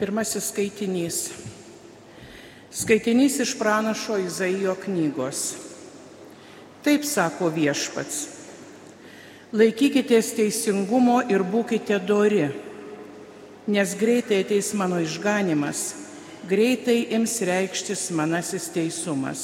Pirmasis skaitinys. Skaitinys iš pranašo Izaijo knygos. Taip sako viešpats. Laikykitės teisingumo ir būkite dori, nes greitai ateis mano išganimas, greitai ims reikštis manasis teisumas.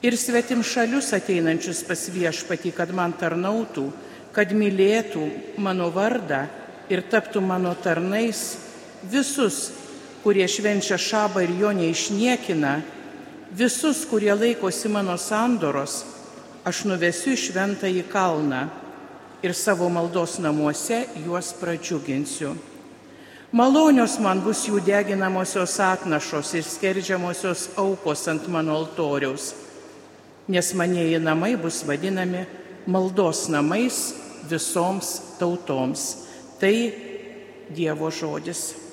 Ir svetim šalius ateinančius pas viešpatį, kad man tarnautų, kad mylėtų mano vardą ir taptų mano tarnais, visus, kurie švenčia šabą ir jo neišniekina, visus, kurie laikosi mano sandoros, aš nuvesiu į šventą į kalną ir savo maldos namuose juos pradžiuginsiu. Malonios man bus jų deginamosios atnašos ir skerdžiamosios aukos ant mano altoriaus, nes manėjai namai bus vadinami maldos namais visoms tautoms. Tai Dievo žodis.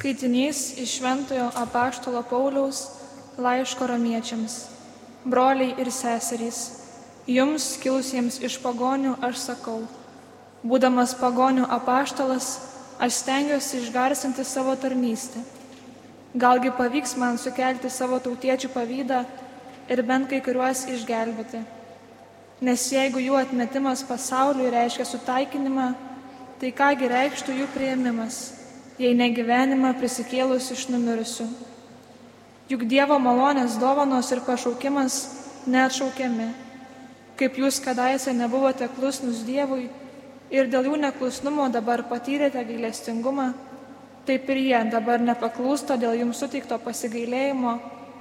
Skaitinys iš Šventojo apaštalo Pauliaus laiško romiečiams. Broliai ir seserys, jums kilusiems iš pagonių aš sakau, būdamas pagonių apaštalas, aš stengiuosi išgarsinti savo tarnystę. Galgi pavyks man sukelti savo tautiečių pavydą ir bent kai kuriuos išgelbėti. Nes jeigu jų atmetimas pasauliui reiškia sutaikinimą, tai kągi reikštų jų prieimimas, jei negyvenimą prisikėlus iš numirusių. Juk Dievo malonės dovanos ir pašaukimas neatšaukiami. Kaip jūs kadaise nebuvote klusnus Dievui ir dėl jų neklusnumo dabar patyrėte gailestingumą, taip ir jie dabar nepaklūsta dėl jums suteikto pasigailėjimo,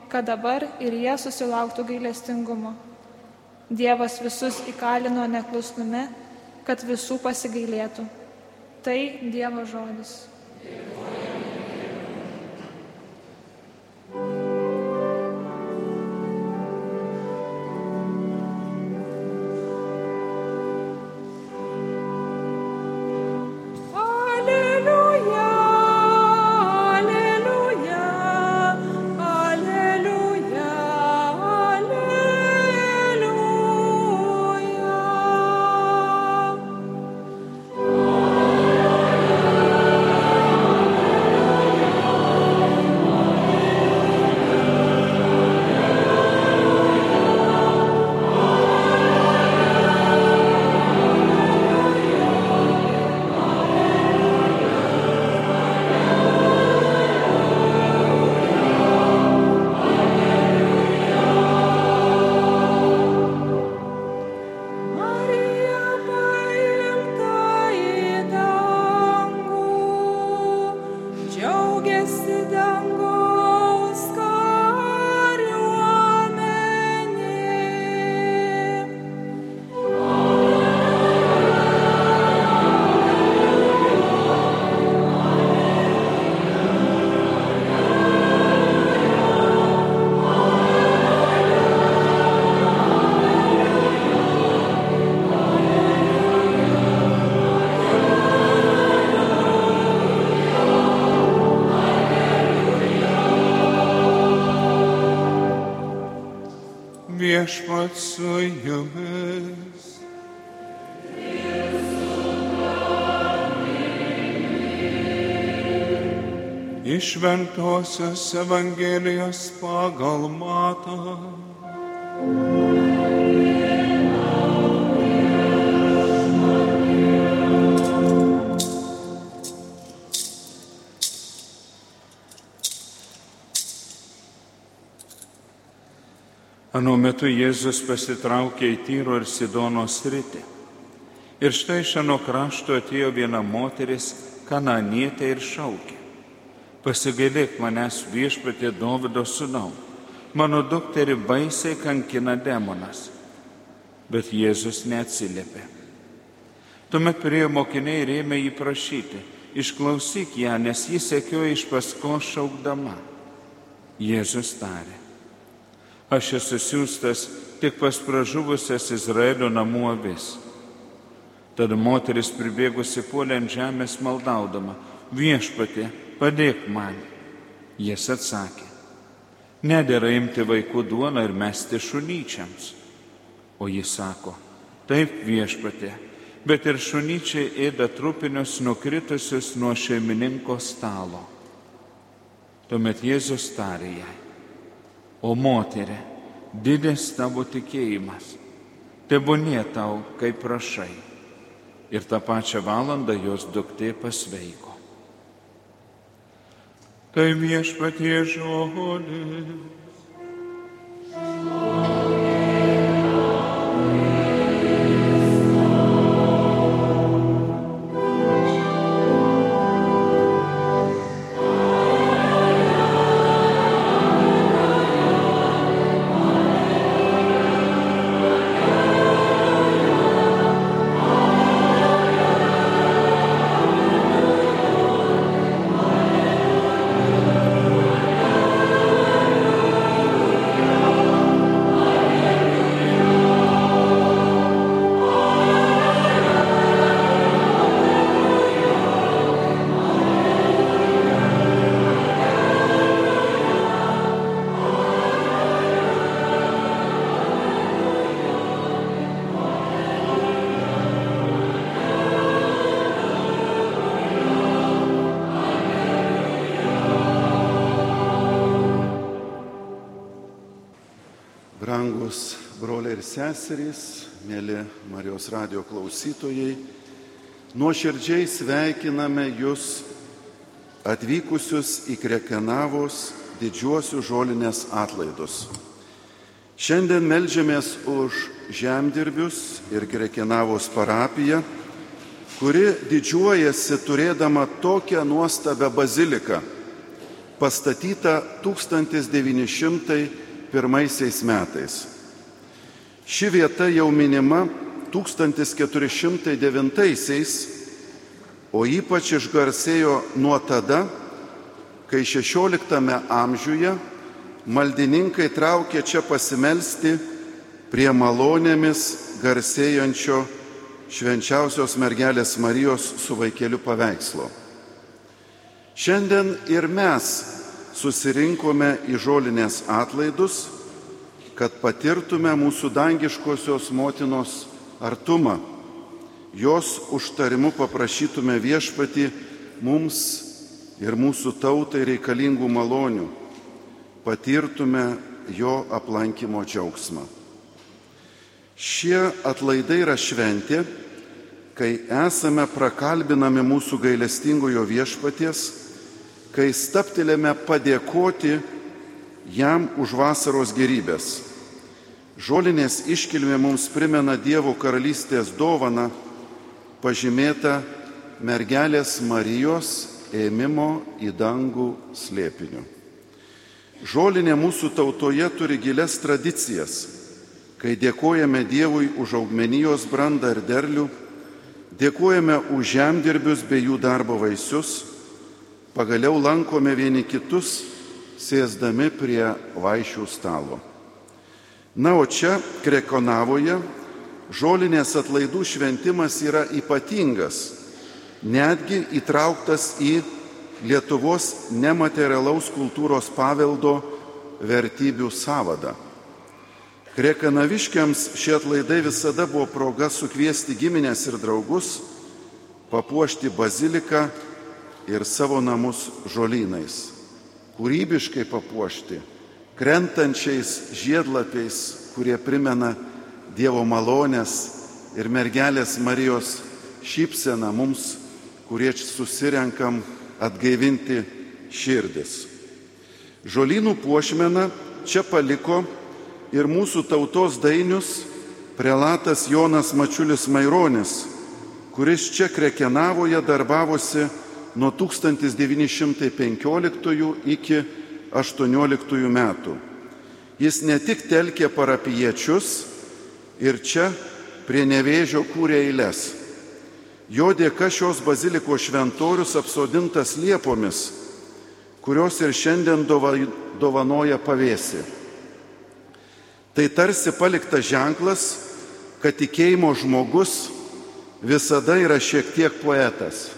kad dabar ir jie susilauktų gailestingumo. Dievas visus įkalino neklusnume, kad visų pasigailėtų. Tai Dievo žodis. Amen. Viešpat su jumis. Iš Ventosios Evangelijos pagal matą. Anu metu Jėzus pasitraukė į Tyro ir Sidono sritį. Ir štai iš ano krašto atėjo viena moteris, kananietė ir šaukė. Pasigailėk manęs viešpatė Dovido sūnau, mano dukterį baisiai kankina demonas. Bet Jėzus neatsiliepė. Tuomet priejo mokiniai ir ėmė jį prašyti, išklausyk ją, nes jis sekioja iš pasko šaukdama. Jėzus tarė. Aš esu siūstas tik pas pražuvusias Izraelio namų avis. Tada moteris pribėgusi puolė ant žemės maldaudama, viešpatė, padėk man. Jis atsakė, nedėra imti vaikų duoną ir mesti šunyčiams. O jis sako, taip viešpatė, bet ir šunyčiai ėda trupinius nukritusius nuo šeimininko stalo. Tuomet Jėzus tarė jai, O moterė, didės tavo tikėjimas, tebūnė tau, kaip prašai. Ir tą pačią valandą jos duktė pasveiko. Tai viešpatie žodis. Seserys, mėly Marijos radio klausytojai, Nuoširdžiai sveikiname Jūs atvykusius į Krekenavos didžiuosius žolinės atlaidus. Šiandien melžiamės už žemdirbius ir Krekenavos parapiją, kuri didžiuojasi turėdama tokią nuostabią baziliką, pastatytą 1901 metais. Ši vieta jau minima 1409-aisiais, o ypač išgarsėjo nuo tada, kai XVI amžiuje maldininkai traukė čia pasimelsti prie malonėmis garsėjančio švenčiausios mergelės Marijos su vaikeliu paveikslo. Šiandien ir mes susirinkome į žolinės atlaidus, kad patirtume mūsų dangiškosios motinos artumą. Jos užtarimu paprašytume viešpati mums ir mūsų tautai reikalingų malonių, patirtume jo aplankimo džiaugsmą. Šie atlaidai yra šventė, kai esame prakalbinami mūsų gailestingojo viešpaties, kai staptilėme padėkoti jam už vasaros gerybės. Žolinės iškilmė mums primena Dievo karalystės dovaną, pažymėtą mergelės Marijos ėmimo į dangų slėpiniu. Žolinė mūsų tautoje turi gilias tradicijas, kai dėkojame Dievui už augmenijos brandą ir derlių, dėkojame už žemdirbius bei jų darbo vaisius, pagaliau lankome vieni kitus, sėsdami prie vaišių stalo. Na, o čia, Krekonavoje, žolinės atlaidų šventimas yra ypatingas, netgi įtrauktas į Lietuvos nematerialaus kultūros paveldo vertybių savadą. Krekanaviškiams šie atlaidai visada buvo proga sukviesti giminės ir draugus, papuošti baziliką ir savo namus žolynais, kūrybiškai papuošti, krentančiais žiedlapiais, kurie primena Dievo malonės ir mergelės Marijos šypseną mums, kurie susirenkam atgaivinti širdis. Žolynų puošmeną čia paliko ir mūsų tautos dainius prelatas Jonas Mačiulis Maironis, kuris čia Krekenavoje darbavosi nuo 1915 iki 18 metų. Jis ne tik telkė parapiečius ir čia prie nevėžio kūrė eilės. Jo dėka šios bazilikos šventorius apsodintas liepomis, kurios ir šiandien dovanoja pavėsi. Tai tarsi paliktas ženklas, kad tikėjimo žmogus visada yra šiek tiek poetas,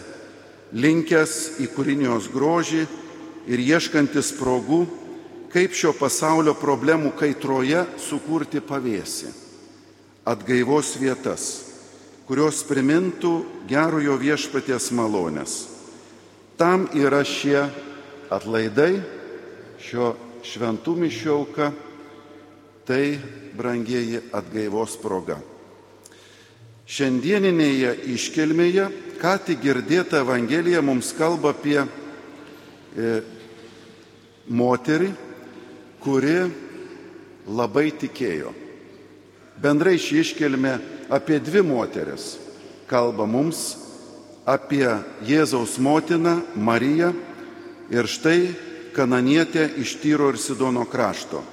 linkęs į kūrinijos grožį ir ieškantis progų, kaip šio pasaulio problemų kaitroje sukurti pavėsi, atgaivos vietas, kurios primintų gerojo viešpaties malonės. Tam yra šie atlaidai, šio šventų mišiauka, tai brangieji atgaivos proga. Šiandieninėje iškelmėje, ką tik girdėta Evangelija mums kalba apie moterį, kuri labai tikėjo. Bendrai šį iškelmę apie dvi moteris kalba mums, apie Jėzaus motiną Mariją ir štai kananietę iš Tyro ir Sidono krašto.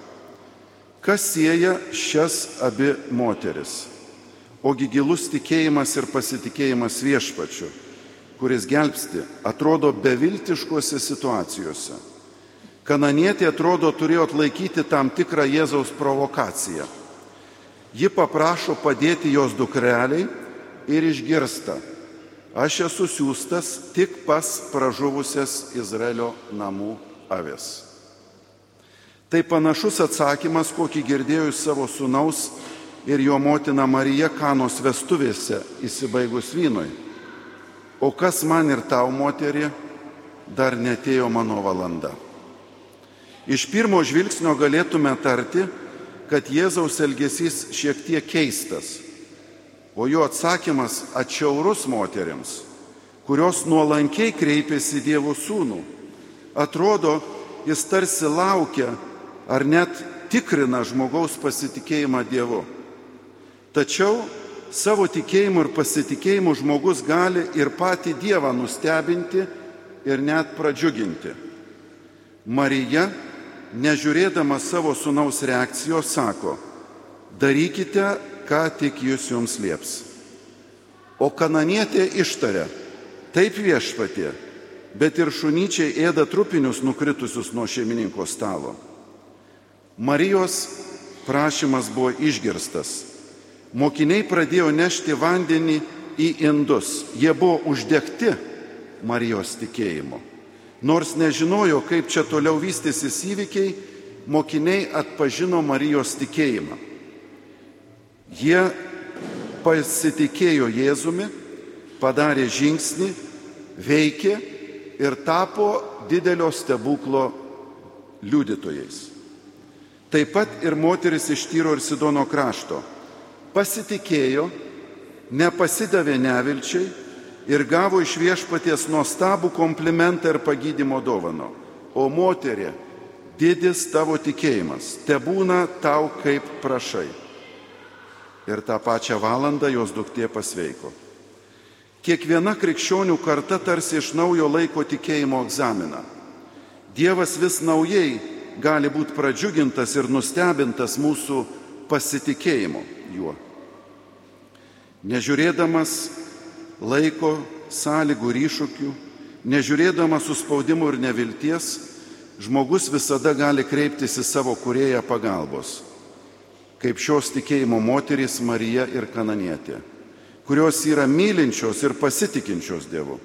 Kas sieja šias abi moteris? Ogi gilus tikėjimas ir pasitikėjimas viešpačiu, kuris gelbsti, atrodo beviltiškose situacijose. Kananietė atrodo turėjo atlaikyti tam tikrą Jėzaus provokaciją. Ji paprašo padėti jos dukreliai ir išgirsta, aš esu siūstas tik pas pražuvusias Izraelio namų avis. Tai panašus atsakymas, kokį girdėjau iš savo sunaus ir jo motina Marija Kanos vestuvėse įsibaigus vynui. O kas man ir tau, moterį, dar netėjo mano valanda. Iš pirmo žvilgsnio galėtume tarti, kad Jėzaus elgesys šiek tiek keistas. o jo atsakymas atšiaurus moteriams, kurios nuolankiai kreipėsi Dievo sūnų. Atrodo, jis tarsi laukia ar net tikrina žmogaus pasitikėjimą Dievu. Tačiau savo tikėjimu ir pasitikėjimu žmogus gali ir patį Dievą nustebinti ir net pradžiuginti. Marija, nežiūrėdama savo sunaus reakcijos, sako, darykite, ką tik jūs jums lieps. O kananietė ištarė, taip viešpatė, bet ir šunyčiai ėda trupinius nukritusius nuo šeimininko stalo. Marijos prašymas buvo išgirstas. Mokiniai pradėjo nešti vandenį į indus. Jie buvo uždegti Marijos tikėjimo. Nors nežinojo, kaip čia toliau vystysis įvykiai, mokiniai atpažino Marijos tikėjimą. Jie pasitikėjo Jėzumi, padarė žingsnį, veikė ir tapo didelio stebuklo liudytojais. Taip pat ir moteris iš Tyro ir Sidono krašto pasitikėjo, nepasidavė nevilčiai ir gavo iš viešpaties nuostabų komplimentą ir pagydymo dovano. O moterė, didis tavo tikėjimas, te būna tau kaip prašai. Ir tą pačią valandą jos duktė pasveiko. Kiekviena krikščionių karta tarsi iš naujo laiko tikėjimo egzaminą. Dievas vis naujai gali būti pradžiugintas ir nustebintas mūsų pasitikėjimo juo. Nežiūrėdamas laiko, sąlygų ir iššūkių, nežiūrėdamas suspaudimų ir nevilties, žmogus visada gali kreiptis į savo kurėją pagalbos, kaip šios tikėjimo moterys Marija ir Kananietė, kurios yra mylinčios ir pasitikinčios Dievu,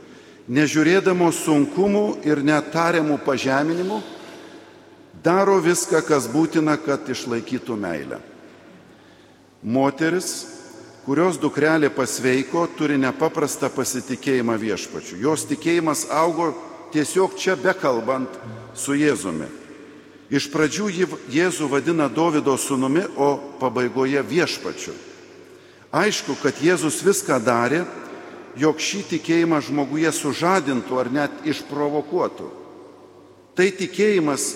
nežiūrėdamos sunkumų ir netariamų pažeminimų, daro viską, kas būtina, kad išlaikytų meilę. Moteris, kurios dukrelė pasveiko, turi nepaprastą pasitikėjimą viešpačiu. Jos tikėjimas augo tiesiog čia bekalbant su Jėzumi. Iš pradžių jį Jėzų vadina Davido sūnumi, o pabaigoje viešpačiu. Aišku, kad Jėzus viską darė, jog šį tikėjimą žmoguje sužadintų ar net išprovokuotų. Tai tikėjimas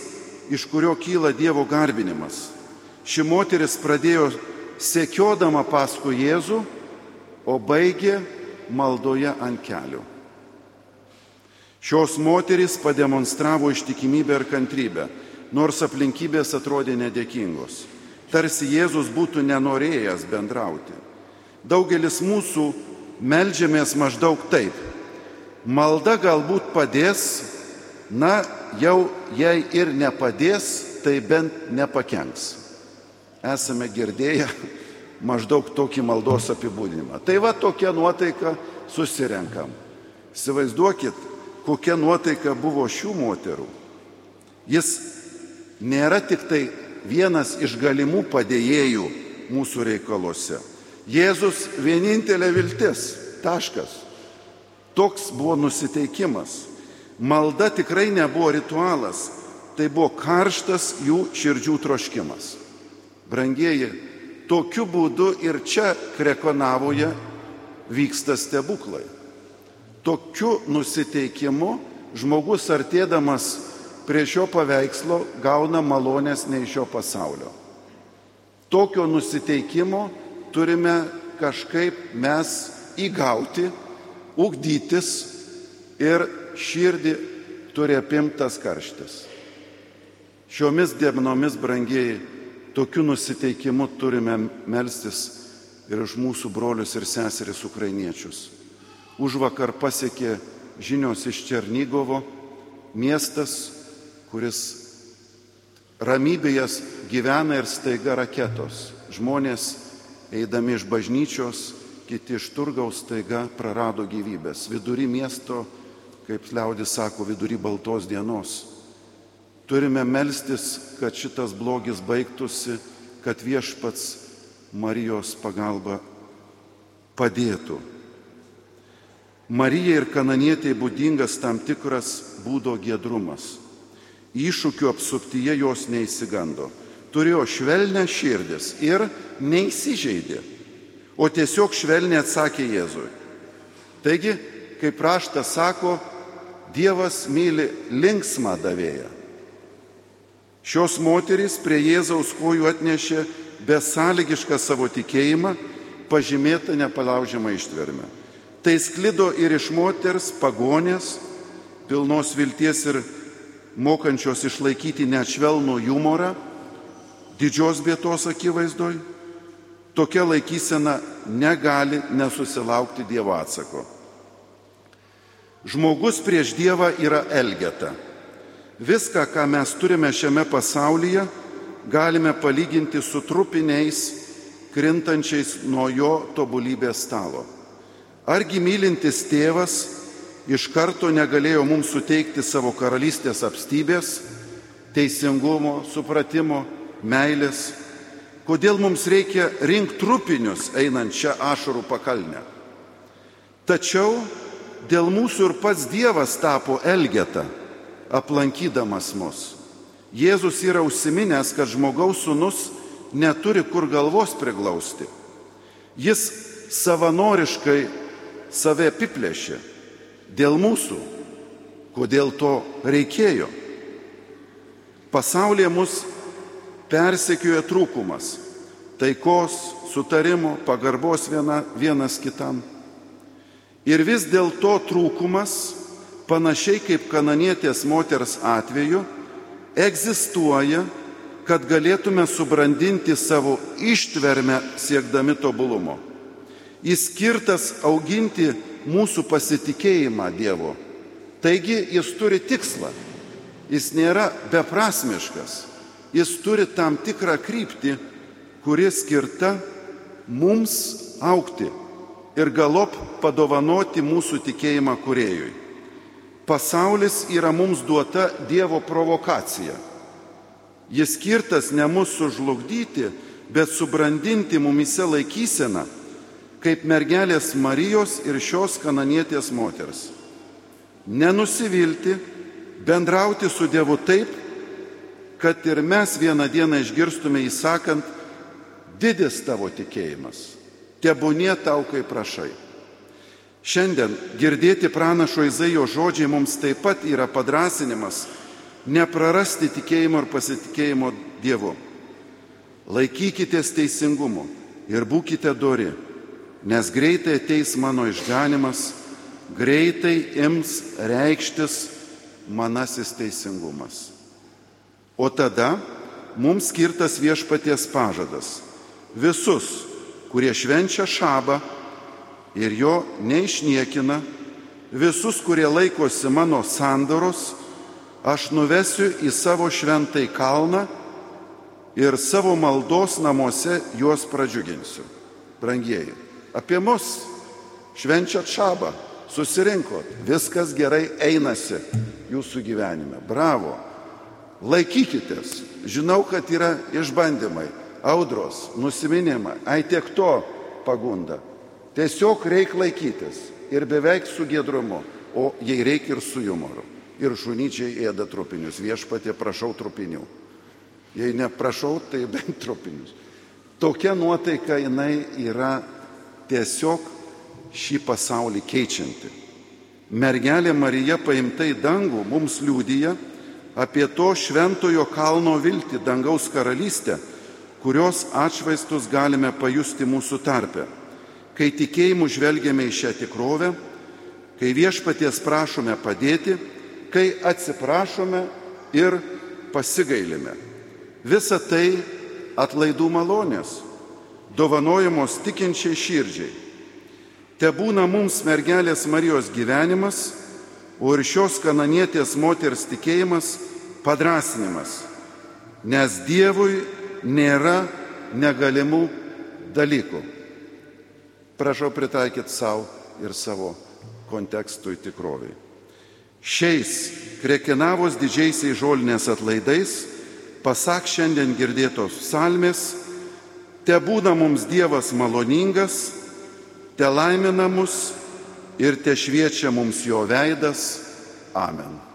iš kurio kyla Dievo garbinimas. Ši moteris pradėjo sekiodama paskui Jėzų, o baigė maldoje ant kelių. Šios moterys pademonstravo ištikimybę ir kantrybę, nors aplinkybės atrodė nedėkingos. Tarsi Jėzus būtų nenorėjęs bendrauti. Daugelis mūsų melžiamės maždaug taip. Malda galbūt padės, na, jau jei ir nepadės, tai bent nepakenks. Esame girdėję maždaug tokį maldos apibūdinimą. Tai va tokia nuotaika susirenkam. Įsivaizduokit, kokia nuotaika buvo šių moterų. Jis nėra tik tai vienas iš galimų padėjėjų mūsų reikaluose. Jėzus vienintelė viltis. Taškas. Toks buvo nusiteikimas. Malda tikrai nebuvo ritualas, tai buvo karštas jų širdžių troškimas. Brangieji, tokiu būdu ir čia krekonavoje vyksta stebuklai. Tokiu nusiteikimu žmogus artėdamas prie šio paveikslo gauna malonės ne iš šio pasaulio. Tokio nusiteikimo turime kažkaip mes įgauti, ugdytis ir širdį turi apimtas karštis. Šiomis dienomis, brangiai, tokiu nusiteikimu turime melstis ir už mūsų brolius ir seseris ukrainiečius. Už vakar pasiekė žinios iš Černygovo, miestas, kuris ramybėje gyvena ir staiga raketos. Žmonės, eidami iš bažnyčios, kiti iš turgaus staiga prarado gyvybės. Vidury miesto kaip liaudis sako, vidury baltos dienos. Turime melstis, kad šitas blogis baigtųsi, kad viešpats Marijos pagalba padėtų. Marijai ir kananietėje būdingas tam tikras būdo gedrumas. Iššūkių apsuptyje jos neįsigando. Turėjo švelnę širdis ir neįsižeidė. o tiesiog švelniai atsakė Jėzui. Taigi, kaip raštas sako, Dievas myli linksmą davėją. Šios moterys prie Jėzaus kojų atnešė besąlygišką savo tikėjimą, pažymėtą nepalaužiamą ištvermę. Tai sklido ir iš moters pagonės, pilnos vilties ir mokančios išlaikyti neatšvelnų humorą, didžios bėtos akivaizdoj, tokia laikysena negali nesusilaukti Dievo atsako. Žmogus prieš Dievą yra elgeta. Viską, ką mes turime šiame pasaulyje, galime palyginti su trupiniais, krintančiais nuo jo tobulybės stalo. Argi mylintis tėvas iš karto negalėjo mums suteikti savo karalystės apstybės, teisingumo, supratimo, meilės? Kodėl mums reikia rinkti trupinius einant šią ašarų pakalnę? Tačiau dėl mūsų ir pats Dievas tapo elgeta, aplankydamas mus. Jėzus yra užsiminęs, kad žmogaus sunus neturi kur galvos priglausti. Jis savanoriškai save apiplėšė dėl mūsų. Kodėl to reikėjo? Pasaulyje mus persekioja trūkumas - taikos, sutarimo, pagarbos viena, vienas kitam. Ir vis dėlto trūkumas, panašiai kaip kananietės moters atveju, egzistuoja, kad galėtume subrandinti savo ištvermę siekdami tobulumo. Jis skirtas auginti mūsų pasitikėjimą Dievu. Taigi jis turi tikslą. Jis nėra beprasmiškas. Jis turi tam tikrą kryptį, kuri skirta mums aukti ir galop padovanoti mūsų tikėjimą kuriejui. Pasaulis yra mums duota Dievo provokacija. Jis skirtas ne mūsų sužlugdyti, bet subrandinti mumise laikyseną, kaip mergelės Marijos ir šios kananietės moters. Nenusivilti, bendrauti su Dievu taip, kad ir mes vieną dieną išgirstume įsakant, didis tavo tikėjimas tebūnie tau, kai prašai. Šiandien girdėti pranašo Izaijo žodžiai mums taip pat yra padrasinimas neprarasti tikėjimo ir pasitikėjimo Dievu. Laikykitės teisingumu ir būkite dori, nes greitai ateis mano išganimas, greitai ims reikštis manasis teisingumas. O tada mums skirtas viešpaties pažadas. Visus kurie švenčia šabą ir jo neišniekina, visus, kurie laikosi mano sandoros, aš nuvesiu į savo šventai kalną ir savo maldos namuose juos pradžiuginsiu. Brangieji, apie mus švenčiat šabą, susirinkot, viskas gerai einasi jūsų gyvenime. Bravo, laikykitės. Žinau, kad yra išbandymai audros, nusiminimą, ai tiek to pagunda. Tiesiog reikia laikytis ir beveik su gedrumu, o jei reikia ir su humoru. Ir šunyčiai ėda trupinius. Viešpatė, prašau trupinių. Jei neprašau, tai bent trupinius. Tokia nuotaika jinai yra tiesiog šį pasaulį keičianti. Mergelė Marija paimta į dangų mums liūdija apie to šventojo kalno viltį dangaus karalystę kurios atšvaistus galime pajusti mūsų tarpe, kai tikėjimu žvelgiame į šią tikrovę, kai viešpaties prašome padėti, kai atsiprašome ir pasigailime. Visa tai atlaidų malonės, dovanojamos tikinčiai širdžiai. Te būna mums mergelės Marijos gyvenimas, o ir šios kananietės moters tikėjimas padrasinimas, nes Dievui nėra negalimų dalykų. Prašau pritaikyti savo ir savo kontekstui tikroviai. Šiais krekinavos didžiaisiais žolinės atlaidais, pasak šiandien girdėtos psalmės, te būna mums Dievas maloningas, te laimina mus ir te šviečia mums jo veidas. Amen.